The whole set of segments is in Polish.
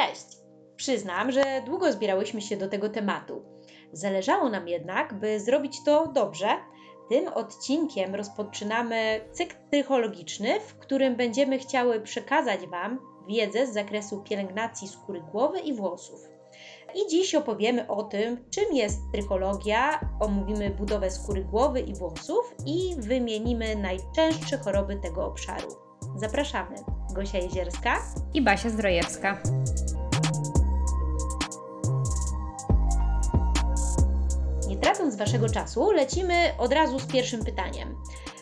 Cześć! Przyznam, że długo zbierałyśmy się do tego tematu. Zależało nam jednak, by zrobić to dobrze. Tym odcinkiem rozpoczynamy cykl psychologiczny, w którym będziemy chciały przekazać Wam wiedzę z zakresu pielęgnacji skóry głowy i włosów. I dziś opowiemy o tym, czym jest trychologia, omówimy budowę skóry głowy i włosów i wymienimy najczęstsze choroby tego obszaru. Zapraszamy. Gosia Jezierska i Basia Zdrojewska. Tracąc Waszego czasu, lecimy od razu z pierwszym pytaniem.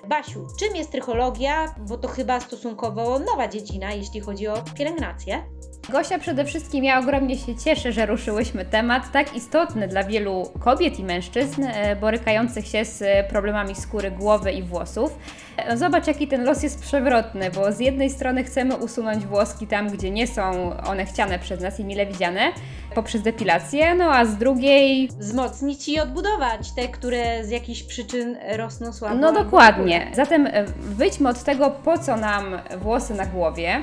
Basiu, czym jest trychologia? Bo to chyba stosunkowo nowa dziedzina, jeśli chodzi o pielęgnację. Gosia przede wszystkim ja ogromnie się cieszę, że ruszyłyśmy temat tak istotny dla wielu kobiet i mężczyzn e, borykających się z problemami skóry głowy i włosów. E, zobacz, jaki ten los jest przewrotny, bo z jednej strony chcemy usunąć włoski tam, gdzie nie są one chciane przez nas i mile widziane, poprzez depilację, no a z drugiej wzmocnić i odbudować te, które z jakichś przyczyn rosną słabo. No dokładnie. Zatem e, wyjdźmy od tego, po co nam włosy na głowie.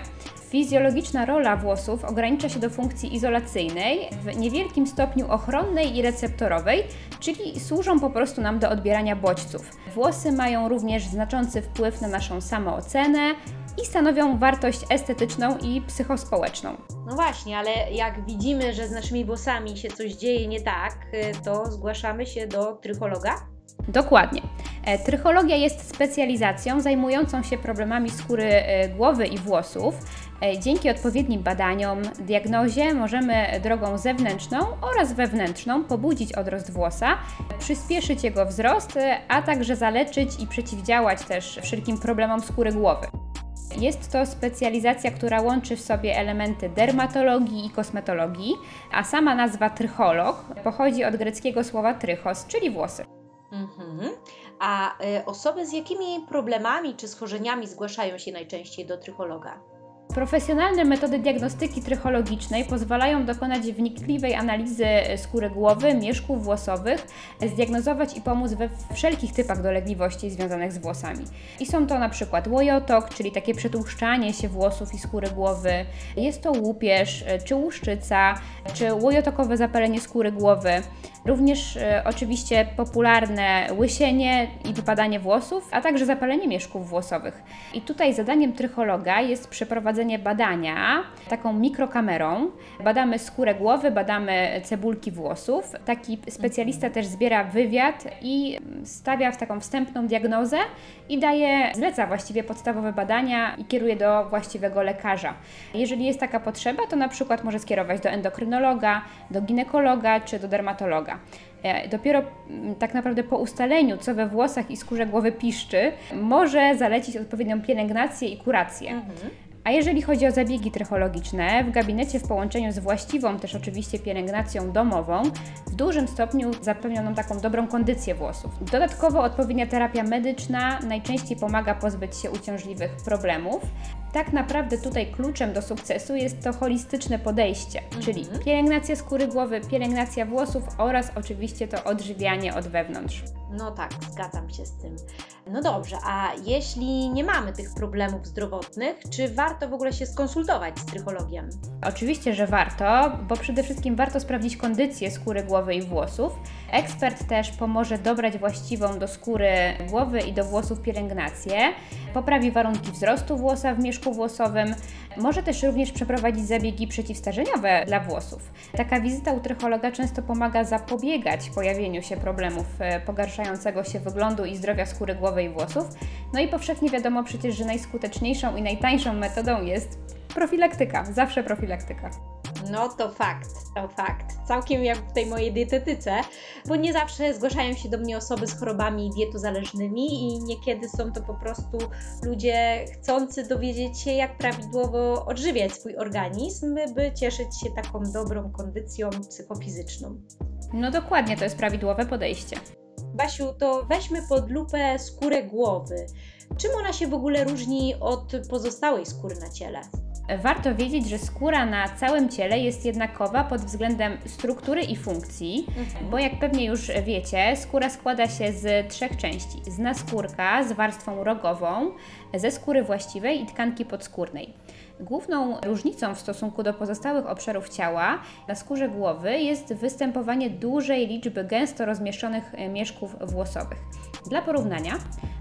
Fizjologiczna rola włosów ogranicza się do funkcji izolacyjnej, w niewielkim stopniu ochronnej i receptorowej, czyli służą po prostu nam do odbierania bodźców. Włosy mają również znaczący wpływ na naszą samoocenę i stanowią wartość estetyczną i psychospołeczną. No właśnie, ale jak widzimy, że z naszymi włosami się coś dzieje nie tak, to zgłaszamy się do trychologa? Dokładnie. E, trychologia jest specjalizacją zajmującą się problemami skóry e, głowy i włosów. E, dzięki odpowiednim badaniom, diagnozie możemy drogą zewnętrzną oraz wewnętrzną pobudzić odrost włosa, przyspieszyć jego wzrost, a także zaleczyć i przeciwdziałać też wszelkim problemom skóry głowy. Jest to specjalizacja, która łączy w sobie elementy dermatologii i kosmetologii, a sama nazwa trycholog pochodzi od greckiego słowa trychos, czyli włosy. Mhm. A y, osoby z jakimi problemami czy schorzeniami zgłaszają się najczęściej do trychologa? Profesjonalne metody diagnostyki trychologicznej pozwalają dokonać wnikliwej analizy skóry głowy, mieszków włosowych, zdiagnozować i pomóc we wszelkich typach dolegliwości związanych z włosami. I są to na przykład łojotok, czyli takie przetłuszczanie się włosów i skóry głowy, jest to łupież, czy łuszczyca, czy łojotokowe zapalenie skóry głowy. Również e, oczywiście popularne łysienie i wypadanie włosów, a także zapalenie mieszków włosowych. I tutaj zadaniem trychologa jest przeprowadzenie badania taką mikrokamerą. Badamy skórę głowy, badamy cebulki włosów. Taki specjalista też zbiera wywiad i stawia w taką wstępną diagnozę i daje, zleca właściwie podstawowe badania i kieruje do właściwego lekarza. Jeżeli jest taka potrzeba, to na przykład może skierować do endokrynologa, do ginekologa czy do dermatologa. E, dopiero mm, tak naprawdę po ustaleniu, co we włosach i skórze głowy piszczy, może zalecić odpowiednią pielęgnację i kurację. Mhm. A jeżeli chodzi o zabiegi trychologiczne, w gabinecie w połączeniu z właściwą też oczywiście pielęgnacją domową, w dużym stopniu zapewnioną taką dobrą kondycję włosów. Dodatkowo odpowiednia terapia medyczna najczęściej pomaga pozbyć się uciążliwych problemów. Tak naprawdę tutaj kluczem do sukcesu jest to holistyczne podejście, mhm. czyli pielęgnacja skóry głowy, pielęgnacja włosów oraz oczywiście to odżywianie od wewnątrz. No tak, zgadzam się z tym. No dobrze, a jeśli nie mamy tych problemów zdrowotnych, czy warto w ogóle się skonsultować z trychologiem? Oczywiście, że warto, bo przede wszystkim warto sprawdzić kondycję skóry głowy i włosów. Ekspert też pomoże dobrać właściwą do skóry głowy i do włosów pielęgnację, poprawi warunki wzrostu włosa w mieszku włosowym, może też również przeprowadzić zabiegi przeciwstarzeniowe dla włosów. Taka wizyta u trychologa często pomaga zapobiegać pojawieniu się problemów e, pogarszającego się wyglądu i zdrowia skóry głowy i włosów. No i powszechnie wiadomo przecież, że najskuteczniejszą i najtańszą metodą jest profilaktyka, zawsze profilaktyka. No to fakt, to fakt. Całkiem jak w tej mojej dietetyce, bo nie zawsze zgłaszają się do mnie osoby z chorobami dietozależnymi i niekiedy są to po prostu ludzie chcący dowiedzieć się, jak prawidłowo odżywiać swój organizm, by cieszyć się taką dobrą kondycją psychofizyczną. No dokładnie, to jest prawidłowe podejście. Basiu, to weźmy pod lupę skórę głowy. Czym ona się w ogóle różni od pozostałej skóry na ciele? Warto wiedzieć, że skóra na całym ciele jest jednakowa pod względem struktury i funkcji, mhm. bo jak pewnie już wiecie, skóra składa się z trzech części: z naskórka, z warstwą rogową, ze skóry właściwej i tkanki podskórnej. Główną różnicą w stosunku do pozostałych obszarów ciała na skórze głowy jest występowanie dużej liczby gęsto rozmieszczonych mieszków włosowych. Dla porównania,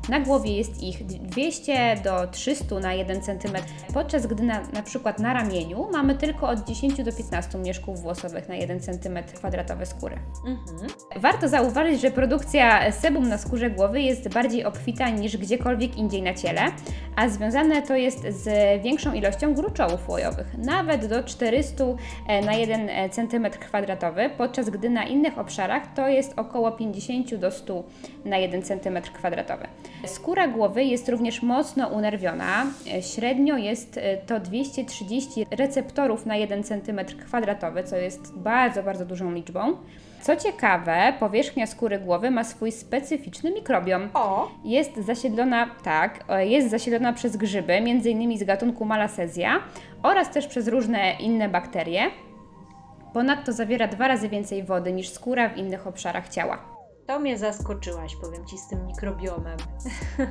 na głowie jest ich 200 do 300 na 1 cm, podczas gdy na, na przykład na ramieniu mamy tylko od 10 do 15 mieszków włosowych na 1 cm kwadratowy skóry. Mhm. Warto zauważyć, że produkcja sebum na skórze głowy jest bardziej obfita niż gdziekolwiek indziej na ciele, a związane to jest z większą ilością gruczołów łojowych, nawet do 400 e, na 1 e, cm kwadratowy, podczas gdy na innych obszarach to jest około 50 do 100 na 1 cm kwadratowy. Skóra głowy jest również mocno unerwiona. E, średnio jest to 230 receptorów na 1 cm kwadratowy, co jest bardzo, bardzo dużą liczbą. Co ciekawe, powierzchnia skóry głowy ma swój specyficzny mikrobiom. O! Jest zasiedlona, tak, jest zasiedlona przez grzyby, m.in. z gatunku Malassezja oraz też przez różne inne bakterie. Ponadto zawiera dwa razy więcej wody niż skóra w innych obszarach ciała. To mnie zaskoczyłaś, powiem Ci, z tym mikrobiomem.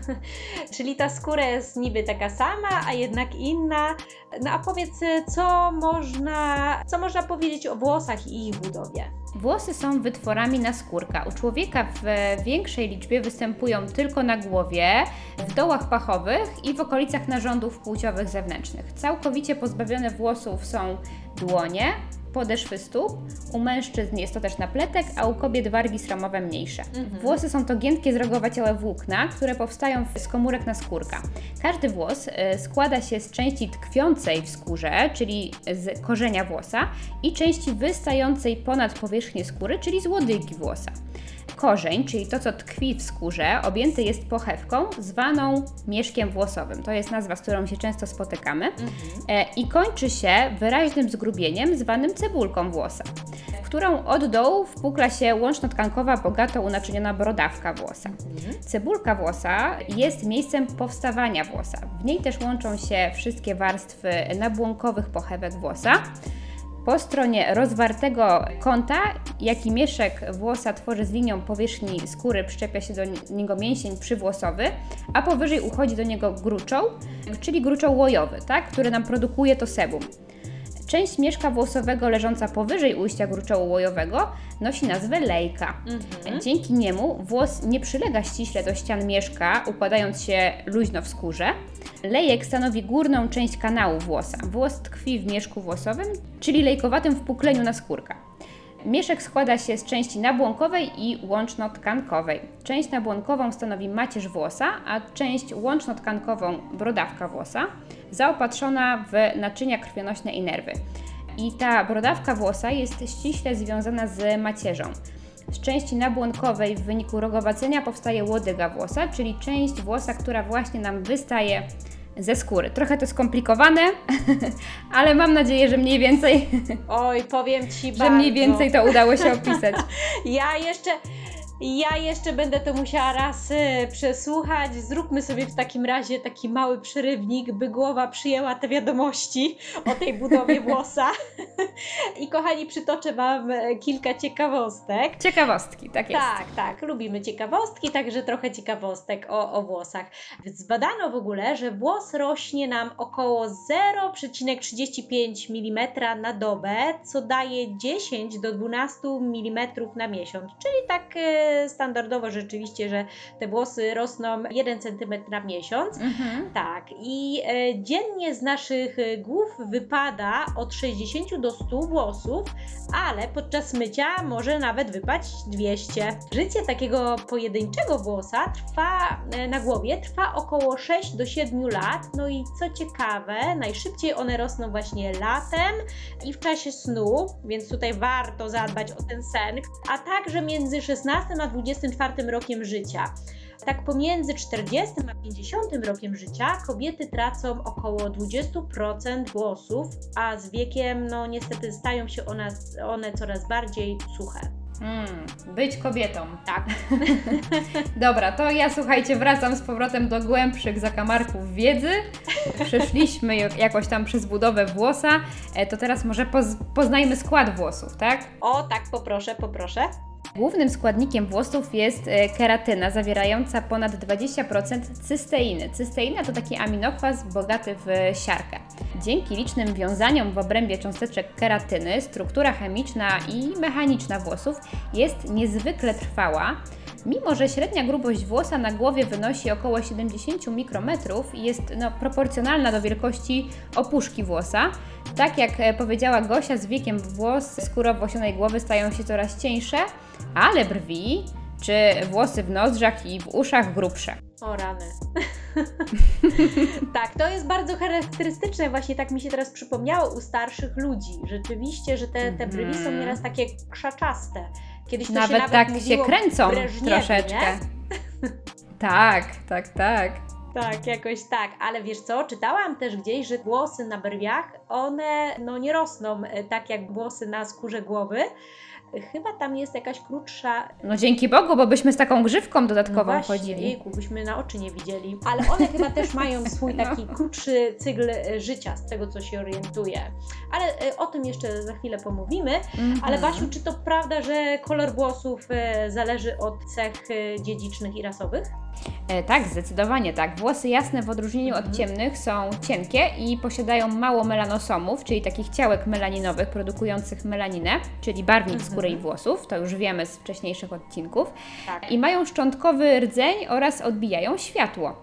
Czyli ta skóra jest niby taka sama, a jednak inna. No a powiedz, co można, co można powiedzieć o włosach i ich budowie? Włosy są wytworami naskórka. U człowieka w większej liczbie występują tylko na głowie, w dołach pachowych i w okolicach narządów płciowych zewnętrznych. Całkowicie pozbawione włosów są dłonie, podeszwy stóp, u mężczyzn jest to też napletek, a u kobiet wargi sromowe mniejsze. Mhm. Włosy są to giętkie zrogowaciałe włókna, które powstają z komórek naskórka. Każdy włos y, składa się z części tkwiącej w skórze, czyli z korzenia włosa i części wystającej ponad powierzchnię skóry, czyli z łodygi włosa. Korzeń, czyli to, co tkwi w skórze, objęty jest pochewką zwaną mieszkiem włosowym. To jest nazwa, z którą się często spotykamy. Mhm. E, I kończy się wyraźnym zgrubieniem zwanym cebulką włosa, w którą od dołu wpukla się łączno-tkankowa, bogato unaczyniona brodawka włosa. Mhm. Cebulka włosa jest miejscem powstawania włosa. W niej też łączą się wszystkie warstwy nabłonkowych pochewek włosa. Po stronie rozwartego kąta, jaki mieszek włosa tworzy z linią powierzchni skóry, przyczepia się do niego mięsień przywłosowy, a powyżej uchodzi do niego gruczoł, czyli gruczoł łojowy, tak, który nam produkuje to sebum. Część mieszka włosowego leżąca powyżej ujścia gruczołu łojowego nosi nazwę lejka. Mhm. Dzięki niemu włos nie przylega ściśle do ścian mieszka, układając się luźno w skórze. Lejek stanowi górną część kanału włosa. Włos tkwi w mieszku włosowym, czyli lejkowatym wpukleniu na skórka. Mieszek składa się z części nabłonkowej i łączno-tkankowej. Część nabłonkową stanowi macierz włosa, a część łączno-tkankową brodawka włosa, zaopatrzona w naczynia krwionośne i nerwy. I ta brodawka włosa jest ściśle związana z macierzą. Z części nabłonkowej w wyniku rogowacenia powstaje łodyga włosa, czyli część włosa, która właśnie nam wystaje ze skóry. Trochę to skomplikowane, ale mam nadzieję, że mniej więcej. Oj, powiem ci, że bardzo. mniej więcej to udało się opisać. ja jeszcze ja jeszcze będę to musiała raz y, przesłuchać. Zróbmy sobie w takim razie taki mały przerywnik, by głowa przyjęła te wiadomości o tej budowie włosa. I kochani, przytoczę Wam e, kilka ciekawostek. Ciekawostki, tak jest. Tak, tak. Lubimy ciekawostki, także trochę ciekawostek o, o włosach. Zbadano w ogóle, że włos rośnie nam około 0,35 mm na dobę, co daje 10 do 12 mm na miesiąc, czyli tak e, standardowo rzeczywiście, że te włosy rosną 1 cm na miesiąc. Mhm. Tak. I e, dziennie z naszych głów wypada od 60 do 100 włosów, ale podczas mycia może nawet wypaść 200. Życie takiego pojedynczego włosa trwa e, na głowie trwa około 6 do 7 lat. No i co ciekawe, najszybciej one rosną właśnie latem i w czasie snu, więc tutaj warto zadbać o ten sen, a także między 16 a 24 rokiem życia. Tak pomiędzy 40 a 50 rokiem życia kobiety tracą około 20% włosów, a z wiekiem no niestety stają się one, one coraz bardziej suche. Hmm, być kobietą. Tak. Dobra, to ja słuchajcie, wracam z powrotem do głębszych zakamarków wiedzy. Przeszliśmy jakoś tam przez budowę włosa, e, to teraz może poz poznajmy skład włosów, tak? O, tak, poproszę, poproszę. Głównym składnikiem włosów jest e, keratyna, zawierająca ponad 20% cysteiny. Cysteina to taki aminokwas bogaty w siarkę. Dzięki licznym wiązaniom w obrębie cząsteczek keratyny, struktura chemiczna i mechaniczna włosów jest niezwykle trwała. Mimo, że średnia grubość włosa na głowie wynosi około 70 mikrometrów i jest no, proporcjonalna do wielkości opuszki włosa, tak jak e, powiedziała Gosia, z wiekiem włos skóry owłosionej głowy stają się coraz cieńsze, ale brwi czy włosy w nozdrzach i w uszach grubsze. O rany. tak, to jest bardzo charakterystyczne, właśnie tak mi się teraz przypomniało u starszych ludzi. Rzeczywiście, że te, te brwi są Mhm. nieraz takie krzaczaste. Kiedyś to Nawet, się nawet tak się kręcą troszeczkę. Tak, tak, tak. Tak, jakoś tak, ale wiesz co, czytałam też gdzieś, że włosy na brwiach, one no nie rosną e, tak jak włosy na skórze głowy. Chyba tam jest jakaś krótsza No dzięki Bogu, bo byśmy z taką grzywką dodatkową no właśnie, chodzili. Jejku, byśmy na oczy nie widzieli. Ale one chyba też mają swój No. taki krótszy cykl e, życia, z tego co się orientuję. Ale e, o tym jeszcze za chwilę pomówimy. Ale Mhm. Basiu, czy to prawda, że kolor włosów e, zależy od cech dziedzicznych i rasowych? E, tak, zdecydowanie tak. Włosy jasne w odróżnieniu Mhm. od ciemnych są cienkie i posiadają mało melanosomów, czyli takich ciałek melaninowych produkujących melaninę, czyli barwnik Mhm. skóry i włosów. To już wiemy z wcześniejszych odcinków. Tak. I mają szczątkowy rdzeń oraz odbijają światło.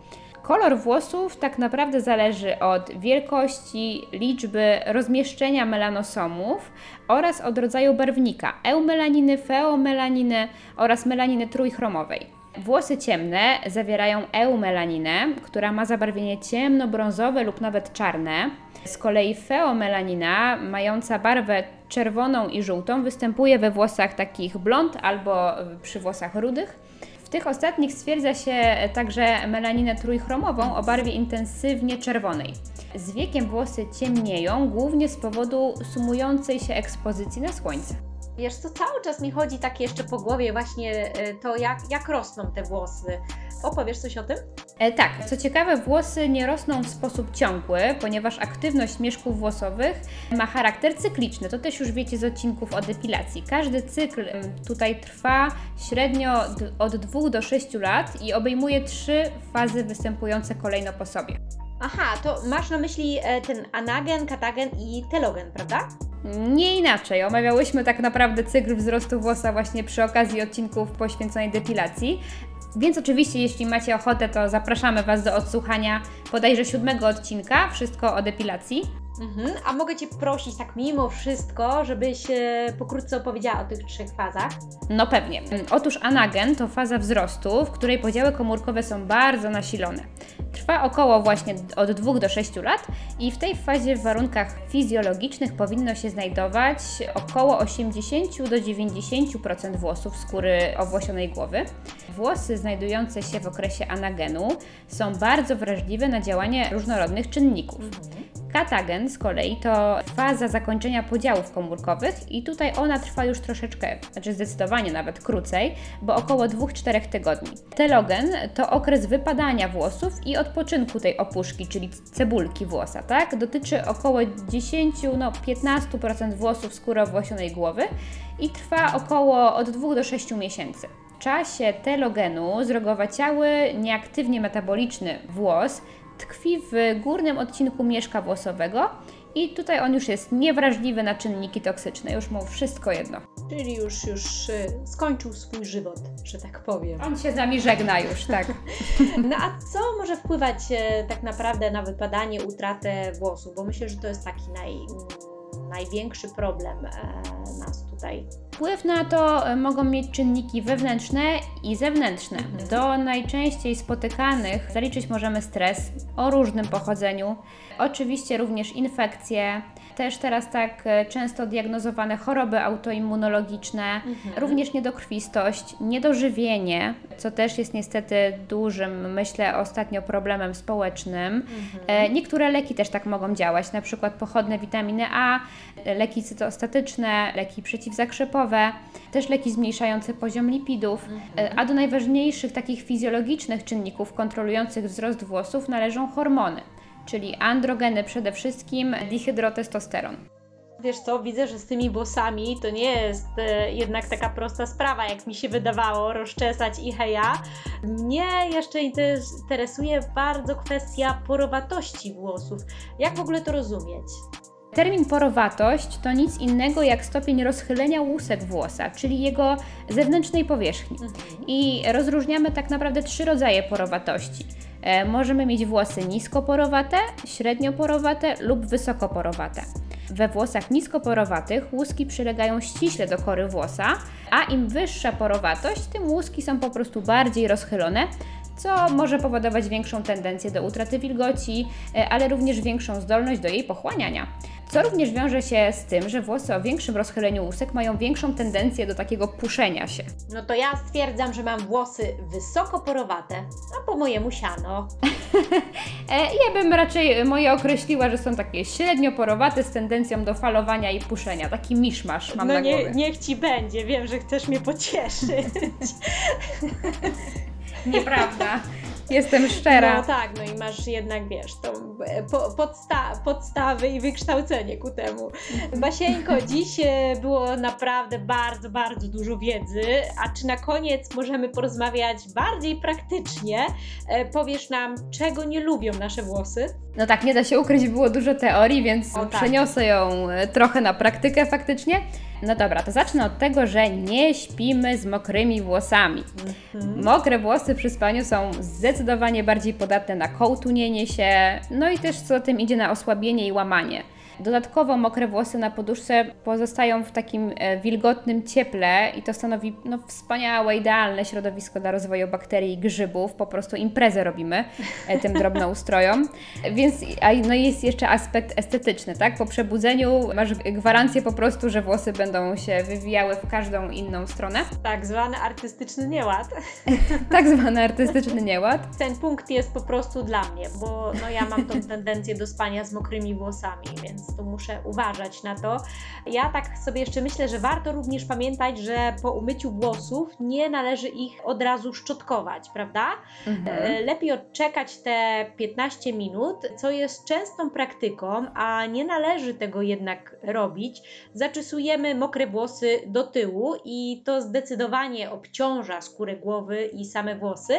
Kolor włosów tak naprawdę zależy od wielkości, liczby, rozmieszczenia melanosomów oraz od rodzaju barwnika eumelaniny, feomelaniny oraz melaniny trójchromowej. Włosy ciemne zawierają eumelaninę, która ma zabarwienie ciemnobrązowe lub nawet czarne. Z kolei feomelanina, mająca barwę czerwoną i żółtą, występuje we włosach takich blond albo przy włosach rudych. W tych ostatnich stwierdza się także melaninę trójchromową o barwie intensywnie czerwonej. Z wiekiem włosy ciemnieją głównie z powodu sumującej się ekspozycji na słońce. Wiesz co, cały czas mi chodzi tak jeszcze po głowie właśnie e, to, jak, jak rosną te włosy. Opowiesz coś o tym? E, tak, co ciekawe, włosy nie rosną w sposób ciągły, ponieważ aktywność mieszków włosowych ma charakter cykliczny. To też już wiecie z odcinków o depilacji. Każdy cykl tutaj trwa średnio od 2 do 6 lat i obejmuje trzy fazy występujące kolejno po sobie. Aha, to masz na myśli e, ten anagen, katagen i telogen, prawda? Nie inaczej, omawiałyśmy tak naprawdę cykl wzrostu włosa właśnie przy okazji odcinków poświęconej depilacji. Więc oczywiście, jeśli macie ochotę, to zapraszamy Was do odsłuchania bodajże siódmego odcinka, wszystko o depilacji. Mhm. A mogę Cię prosić tak mimo wszystko, żebyś e, pokrótce opowiedziała o tych trzech fazach? No pewnie. Otóż anagen to faza wzrostu, w której podziały komórkowe są bardzo nasilone. Trwa około właśnie od 2 do 6 lat i w tej fazie w warunkach fizjologicznych powinno się znajdować około 80 do 90% włosów skóry owłosionej głowy. Włosy znajdujące się w okresie anagenu są bardzo wrażliwe na działanie różnorodnych czynników. Katagen z kolei to faza zakończenia podziałów komórkowych i tutaj ona trwa już troszeczkę, znaczy zdecydowanie nawet krócej, bo około 2-4 tygodni. Telogen to okres wypadania włosów i odpoczynku tej opuszki, czyli cebulki włosa, tak? Dotyczy około 10, no 15% włosów skóry owłosionej głowy i trwa około od 2 do 6 miesięcy. W czasie telogenu zrogowaciały, nieaktywnie metaboliczny włos tkwi w górnym odcinku mieszka włosowego i tutaj on już jest niewrażliwy na czynniki toksyczne, już mu wszystko jedno. Czyli już, już e, skończył swój żywot, że tak powiem. On się z nami żegna już, tak. No a co może wpływać e, tak naprawdę na wypadanie, utratę włosów? Bo myślę, że to jest taki naj, największy problem e, nas tutaj. Wpływ na to e, mogą mieć czynniki wewnętrzne i zewnętrzne. Mhm. Do najczęściej spotykanych zaliczyć możemy stres o różnym pochodzeniu, oczywiście również infekcje, też teraz tak e, często diagnozowane choroby autoimmunologiczne, również niedokrwistość, niedożywienie, co też jest niestety dużym, myślę, ostatnio problemem społecznym. E, Niektóre leki też tak mogą działać, na przykład pochodne witaminy A, e, leki cytostatyczne, leki przeciwzakrzepowe, też leki zmniejszające poziom lipidów, E, a do najważniejszych takich fizjologicznych czynników kontrolujących wzrost włosów należą hormony, czyli androgeny przede wszystkim, dihydrotestosteron. Wiesz co, widzę, że z tymi włosami to nie jest e, jednak taka prosta sprawa, jak mi się wydawało, rozczesać i heja. Mnie jeszcze interesuje bardzo kwestia porowatości włosów. Jak w ogóle to rozumieć? Termin porowatość to nic innego jak stopień rozchylenia łusek włosa, czyli jego zewnętrznej powierzchni. Mhm. I rozróżniamy tak naprawdę trzy rodzaje porowatości. E, możemy mieć włosy niskoporowate, średnioporowate lub wysokoporowate. We włosach niskoporowatych łuski przylegają ściśle do kory włosa, a im wyższa porowatość, tym łuski są po prostu bardziej rozchylone, co może powodować większą tendencję do utraty wilgoci, e, ale również większą zdolność do jej pochłaniania. Co również wiąże się z tym, że włosy o większym rozchyleniu łusek mają większą tendencję do takiego puszenia się. No to ja stwierdzam, że mam włosy wysoko porowate, a po mojemu siano. E, ja bym raczej moje określiła, że są takie średnio porowate z tendencją do falowania i puszenia. Taki miszmasz mam no na nie, głowie. niech Ci będzie, wiem, że chcesz mnie pocieszyć. Nieprawda. Jestem szczera. No tak, no i masz jednak, wiesz, tą e, po, podsta podstawy i wykształcenie ku temu. Basieńko, dziś e, było naprawdę bardzo, bardzo dużo wiedzy, a czy na koniec możemy porozmawiać bardziej praktycznie? E, powiesz nam, czego nie lubią nasze włosy? No tak, nie da się ukryć, było dużo teorii, więc o, tak. przeniosę ją trochę na praktykę faktycznie. No dobra, to zacznę od tego, że nie śpimy z mokrymi włosami. Mhm. Mokre włosy przy spaniu są zdecydowanie bardziej podatne na kołtunienie się, no i też co tym idzie na osłabienie i łamanie. Dodatkowo mokre włosy na poduszce pozostają w takim e, wilgotnym cieple i to stanowi no, wspaniałe, idealne środowisko dla rozwoju bakterii i grzybów. Po prostu imprezę robimy e, tym drobnoustrojom. Więc a, no jest jeszcze aspekt estetyczny, tak? Po przebudzeniu masz gwarancję po prostu, że włosy będą się wywijały w każdą inną stronę. Tak zwany artystyczny nieład. tak zwany artystyczny nieład. Ten punkt jest po prostu dla mnie, bo no, ja mam tą tendencję do spania z mokrymi włosami, więc to muszę uważać na to. Ja tak sobie jeszcze myślę, że warto również pamiętać, że po umyciu włosów nie należy ich od razu szczotkować, prawda? Mhm. E, lepiej odczekać te 15 minut, co jest częstą praktyką, a nie należy tego jednak robić. Zaczesujemy mokre włosy do tyłu i to zdecydowanie obciąża skórę głowy i same włosy.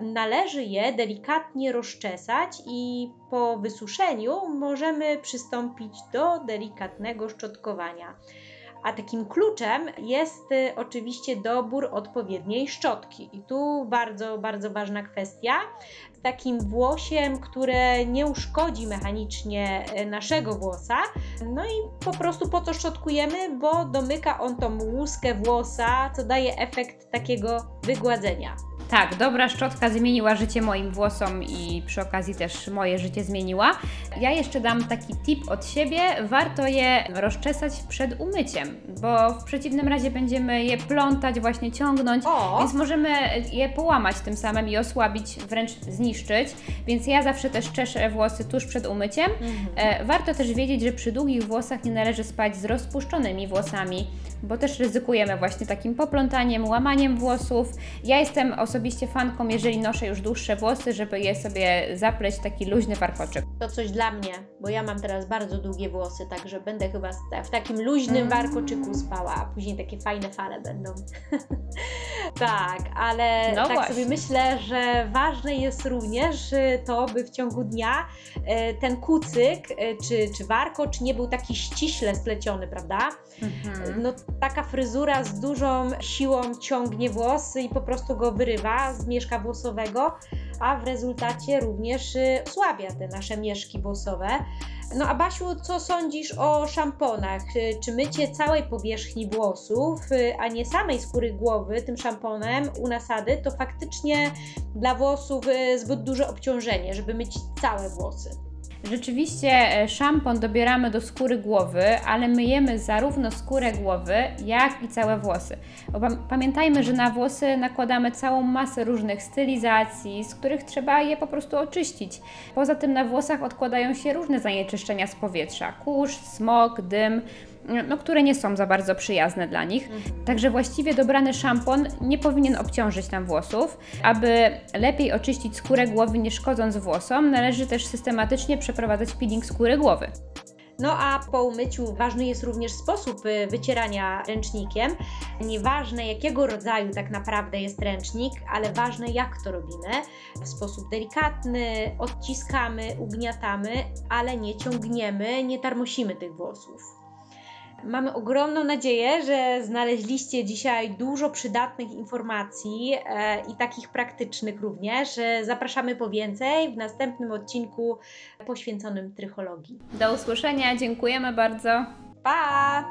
Należy je delikatnie rozczesać i po wysuszeniu możemy przystąpić do delikatnego szczotkowania. A takim kluczem jest y, oczywiście dobór odpowiedniej szczotki. I tu bardzo, bardzo ważna kwestia. Takim włosiem, które nie uszkodzi mechanicznie y, naszego włosa. No i po prostu po co szczotkujemy? Bo domyka on tą łuskę włosa, co daje efekt takiego wygładzenia. Tak, dobra szczotka zmieniła życie moim włosom i przy okazji też moje życie zmieniła. Ja jeszcze dam taki tip od siebie. Warto je rozczesać przed umyciem, bo w przeciwnym razie będziemy je plątać, właśnie ciągnąć, o. więc możemy je połamać tym samym i osłabić, wręcz zniszczyć. Więc ja zawsze też czeszę włosy tuż przed umyciem. Mhm. E, warto też wiedzieć, że przy długich włosach nie należy spać z rozpuszczonymi włosami, bo też ryzykujemy właśnie takim poplątaniem, łamaniem włosów. Ja jestem osobiście fanką, jeżeli noszę już dłuższe włosy, żeby je sobie zapleść taki luźny warkoczyk. To coś dla mnie, bo ja mam teraz bardzo długie włosy, także będę chyba w takim luźnym warkoczyku spała, a później takie fajne fale będą. tak, ale no tak właśnie. sobie myślę, że ważne jest również to, by w ciągu dnia e, ten kucyk e, czy, czy warkocz nie był taki ściśle spleciony, prawda? Mhm. No taka fryzura z dużą siłą ciągnie włosy i po prostu go wyrywa z mieszka włosowego, a w rezultacie również y, osłabia te nasze mieszki włosowe. No a Basiu, co sądzisz o szamponach? Y, czy mycie całej powierzchni włosów, y, a nie samej skóry głowy tym szamponem u nasady, to faktycznie dla włosów zbyt duże obciążenie, żeby myć całe włosy? Rzeczywiście e, szampon dobieramy do skóry głowy, ale myjemy zarówno skórę głowy, jak i całe włosy. Pamiętajmy, że na włosy nakładamy całą masę różnych stylizacji, z których trzeba je po prostu oczyścić. Poza tym na włosach odkładają się różne zanieczyszczenia z powietrza: kurz, smog, dym no, które nie są za bardzo przyjazne dla nich. Mhm. Także właściwie dobrany szampon nie powinien obciążyć nam włosów. Aby lepiej oczyścić skórę głowy nie szkodząc włosom, należy też systematycznie przeprowadzać peeling skóry głowy. No a po umyciu ważny jest również sposób y, wycierania ręcznikiem. Nieważne jakiego rodzaju tak naprawdę jest ręcznik, ale ważne jak to robimy. W sposób delikatny, odciskamy, ugniatamy, ale nie ciągniemy, nie tarmosimy tych włosów. Mamy ogromną nadzieję, że znaleźliście dzisiaj dużo przydatnych informacji e, i takich praktycznych również. Zapraszamy po więcej w następnym odcinku poświęconym trychologii. Do usłyszenia, dziękujemy bardzo. Pa!